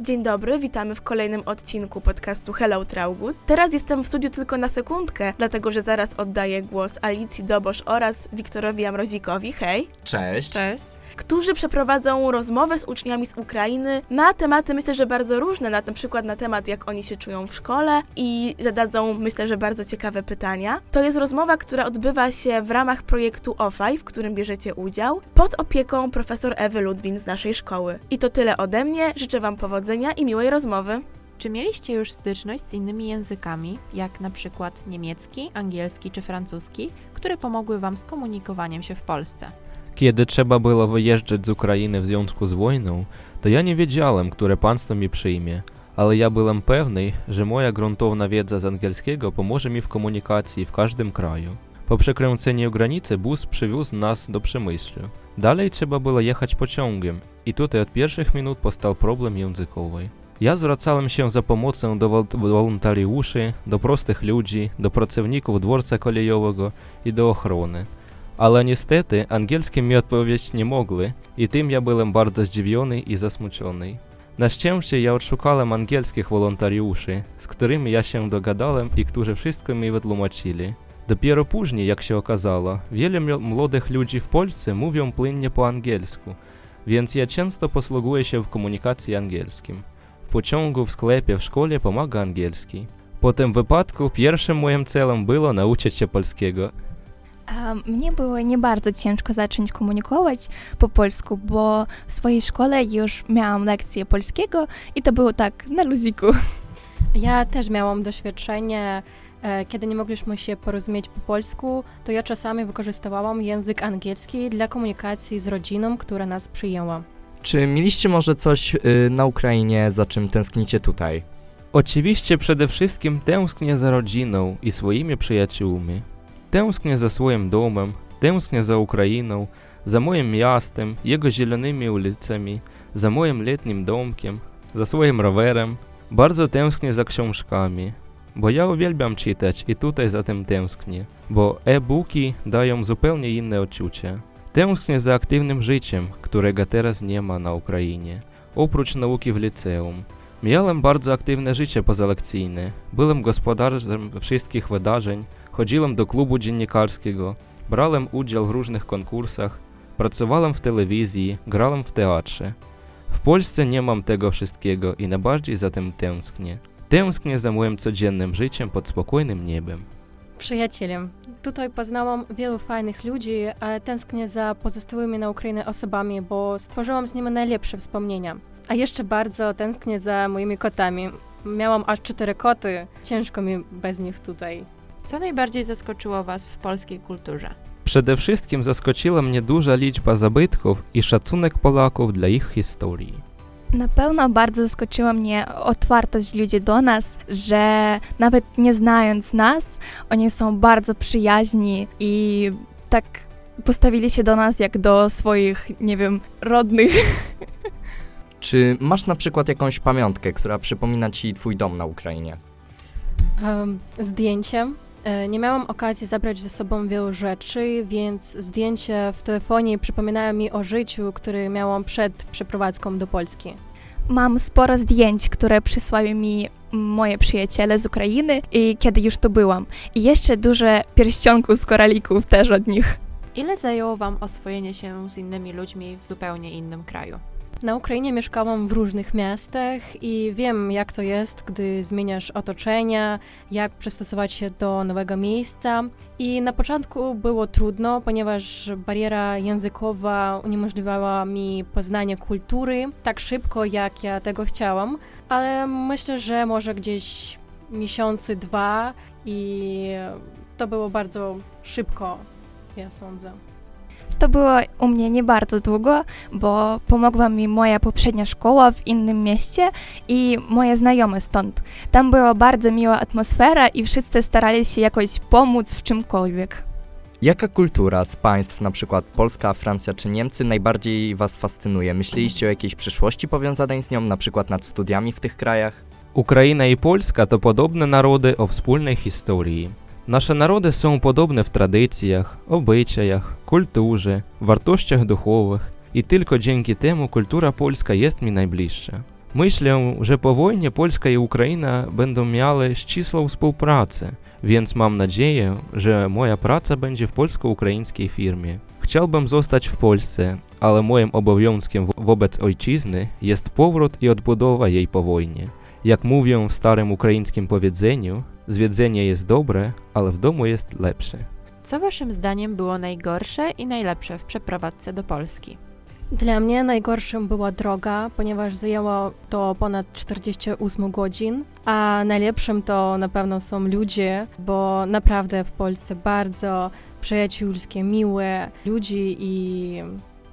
Dzień dobry, witamy w kolejnym odcinku podcastu Hello Traugut. Teraz jestem w studiu tylko na sekundkę, dlatego że zaraz oddaję głos Alicji Dobosz oraz Wiktorowi Amrozikowi, hej, Cześć. Cześć. którzy przeprowadzą rozmowę z uczniami z Ukrainy na tematy, myślę, że bardzo różne, na, na przykład na temat, jak oni się czują w szkole i zadadzą, myślę, że bardzo ciekawe pytania. To jest rozmowa, która odbywa się w ramach projektu OFAI, w którym bierzecie udział, pod opieką profesor Ewy Ludwin z naszej szkoły. I to tyle ode mnie, życzę Wam powodzenia i miłej rozmowy. Czy mieliście już styczność z innymi językami, jak na przykład niemiecki, angielski czy francuski, które pomogły Wam z komunikowaniem się w Polsce? Kiedy trzeba było wyjeżdżać z Ukrainy w związku z wojną, to ja nie wiedziałem, które państwo mi przyjmie, ale ja byłem pewny, że moja gruntowna wiedza z angielskiego pomoże mi w komunikacji w każdym kraju. Po przekręceniu granicy bus przywiózł nas do Przemyślu. Dalej trzeba było jechać pociągiem i tutaj od pierwszych minut powstał problem językowy. Ja zwracałem się za pomocą do wol- wolontariuszy, do prostych ludzi, do pracowników dworca kolejowego i do ochrony. Ale niestety angielskie mi odpowiedzieć nie mogli i tym ja byłem bardzo zdziwiony i zasmucony. Na szczęście ja odszukałem angielskich wolontariuszy, z którymi ja się dogadałem i którzy wszystko mi wytłumaczyli. Dopiero później, jak się okazało, wiele młodych ludzi w Polsce mówią płynnie po angielsku, więc ja często posługuję się w komunikacji angielskim. W pociągu, w sklepie, w szkole pomaga angielski. Po tym wypadku pierwszym moim celem było nauczyć się polskiego, A Mnie było nie bardzo ciężko zacząć komunikować po polsku, bo w swojej szkole już miałam lekcję polskiego i to było tak na luziku. Ja też miałam doświadczenie, kiedy nie mogliśmy się porozumieć po polsku, to ja czasami wykorzystywałam język angielski dla komunikacji z rodziną, która nas przyjęła. Czy mieliście może coś y, na Ukrainie, za czym tęsknicie tutaj? Oczywiście przede wszystkim tęsknię za rodziną i swoimi przyjaciółmi. Tęsknię za swoim domem, tęsknię za Ukrainą, za moim miastem, jego zielonymi ulicami, za moim letnim domkiem, za swoim rowerem. Bardzo tęsknię za książkami, bo ja uwielbiam czytać i tutaj za tym tęsknię, bo e-booki dają zupełnie inne odczucie. Tęsknię za aktywnym życiem, którego teraz nie ma na Ukrainie, oprócz nauki w liceum. Miałem bardzo aktywne życie pozalekcyjne. Byłem gospodarzem wszystkich wydarzeń, chodziłem do klubu dziennikarskiego, brałem udział w różnych konkursach, pracowałem w telewizji, grałem w teatrze. W Polsce nie mam tego wszystkiego i najbardziej za tym tęsknię. Tęsknię za moim codziennym życiem pod spokojnym niebem. Przyjacielem. Tutaj poznałam wielu fajnych ludzi, ale tęsknię za pozostałymi na Ukrainie osobami, bo stworzyłam z nimi najlepsze wspomnienia. A jeszcze bardzo tęsknię za moimi kotami. Miałam aż cztery koty, ciężko mi bez nich tutaj. Co najbardziej zaskoczyło Was w polskiej kulturze? Przede wszystkim zaskoczyła mnie duża liczba zabytków i szacunek Polaków dla ich historii. Na pewno bardzo zaskoczyła mnie otwartość ludzi do nas, że nawet nie znając nas, oni są bardzo przyjaźni i tak postawili się do nas jak do swoich, nie wiem, rodnych. Czy masz na przykład jakąś pamiątkę, która przypomina ci twój dom na Ukrainie? Um, zdjęcie. E, Nie miałam okazji zabrać ze sobą wielu rzeczy, więc zdjęcia w telefonie przypominają mi o życiu, które miałam przed przeprowadzką do Polski. Mam sporo zdjęć, które przysłały mi moje przyjaciele z Ukrainy i kiedy już tu byłam. I jeszcze dużo pierścionków z koralików też od nich. Ile zajęło Wam oswojenie się z innymi ludźmi w zupełnie innym kraju? Na Ukrainie mieszkałam w różnych miastach i wiem, jak to jest, gdy zmieniasz otoczenia, jak przystosować się do nowego miejsca. I na początku było trudno, ponieważ bariera językowa uniemożliwiała mi poznanie kultury tak szybko, jak ja tego chciałam, ale myślę, że może gdzieś miesiące, dwa i to było bardzo szybko, ja sądzę. To było u mnie nie bardzo długo, bo pomogła mi moja poprzednia szkoła w innym mieście i moje znajome stąd. Tam była bardzo miła atmosfera i wszyscy starali się jakoś pomóc w czymkolwiek. Jaka kultura z państw, na przykład Polska, Francja czy Niemcy, najbardziej was fascynuje? Myśleliście o jakiejś przyszłości powiązanej z nią, na przykład nad studiami w tych krajach? Ukraina i Polska to podobne narody o wspólnej historii. Narody są podobne w tradycjach, obyczajach, kulturze, wartościach duchowych i tylko dzięki temu kultura polska jest mi najbliższa. Myślę, że po wojnie Polska i Ukraina będą miały ścisłą współpracę, więc mam nadzieję, że moja praca będzie w polsko-ukraińskiej firmie. Chciałbym zostać w Polsce, ale moim obowiązkiem wobec ojczyzny jest powrót i odbudowa jej po wojnie. Jak mówią w starym ukraińskim powiedzeniu, zwiedzenie jest dobre, ale w domu jest lepsze. Co waszym zdaniem było najgorsze i najlepsze w przeprowadzce do Polski? Dla mnie najgorszym była droga, ponieważ zajęło to ponad 48 godzin, a najlepszym to na pewno są ludzie, bo naprawdę w Polsce bardzo przyjacielskie, miłe ludzi i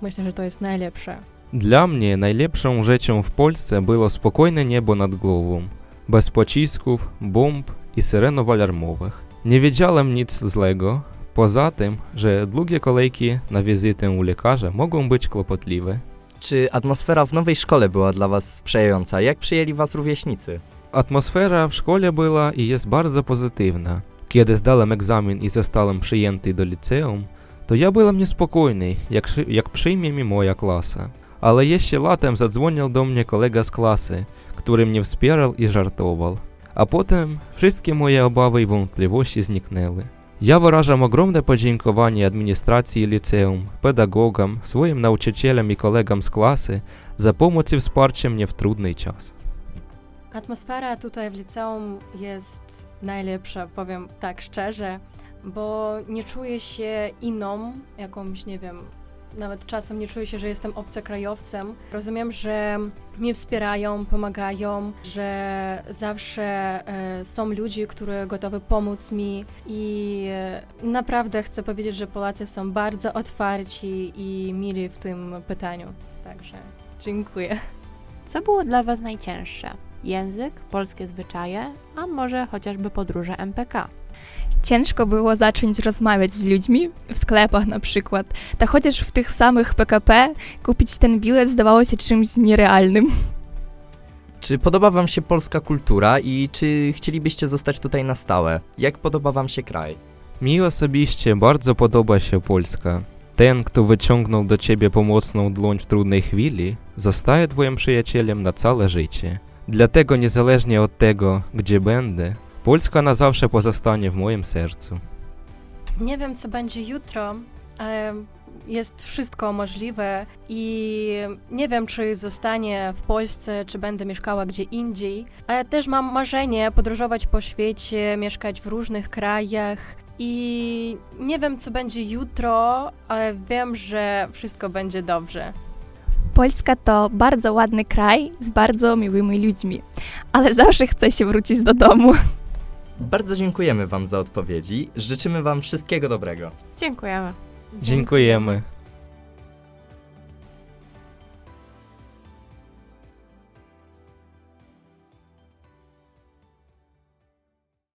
myślę, że to jest najlepsze. Dla mnie najlepszą rzeczą w Polsce było spokojne niebo nad głową, bez pocisków, bomb i syrenów alarmowych. Nie wiedziałem nic złego, poza tym, że długie kolejki na wizytę u lekarza mogą być kłopotliwe. Czy atmosfera w nowej szkole była dla was sprzyjająca? Jak przyjęli was rówieśnicy? Atmosfera w szkole była i jest bardzo pozytywna. Kiedy zdałem egzamin i zostałem przyjęty do liceum, to ja byłem niespokojny, jak, jak przyjmie mi moja klasa. Ale jeszcze latem zadzwonił do mnie kolega z klasy, który mnie wspierał i żartował. A potem wszystkie moje obawy i wątpliwości zniknęły. Ja wyrażam ogromne podziękowanie administracji liceum, pedagogom, swoim nauczycielom i kolegom z klasy za pomoc i wsparcie mnie w trudny czas. Atmosfera tutaj w liceum jest najlepsza, powiem tak szczerze, bo nie czuję się inną, jakąś, nie wiem, nawet czasem nie czuję się, że jestem obcokrajowcem. Rozumiem, że mnie wspierają, pomagają, że zawsze e, są ludzie, którzy gotowi pomóc mi i e, naprawdę chcę powiedzieć, że Polacy są bardzo otwarci i mili w tym pytaniu. Także dziękuję. Co było dla was najcięższe? Język, polskie zwyczaje, a może chociażby podróże MPK? Ciężko było zacząć rozmawiać z ludźmi w sklepach na przykład. Tak chociaż w tych samych PKP kupić ten bilet zdawało się czymś nierealnym. Czy podoba wam się polska kultura i czy chcielibyście zostać tutaj na stałe? Jak podoba wam się kraj? Mi osobiście bardzo podoba się Polska. Ten, kto wyciągnął do ciebie pomocną dłoń w trudnej chwili, zostaje twoim przyjacielem na całe życie. Dlatego niezależnie od tego, gdzie będę, Polska na zawsze pozostanie w moim sercu. Nie wiem, co będzie jutro, ale jest wszystko możliwe i nie wiem, czy zostanie w Polsce, czy będę mieszkała gdzie indziej, ale też mam marzenie podróżować po świecie, mieszkać w różnych krajach i nie wiem, co będzie jutro, ale wiem, że wszystko będzie dobrze. Polska to bardzo ładny kraj z bardzo miłymi ludźmi, ale zawsze chce się wrócić do domu. Bardzo dziękujemy wam za odpowiedzi. Życzymy wam wszystkiego dobrego. Dziękujemy. Dziękujemy.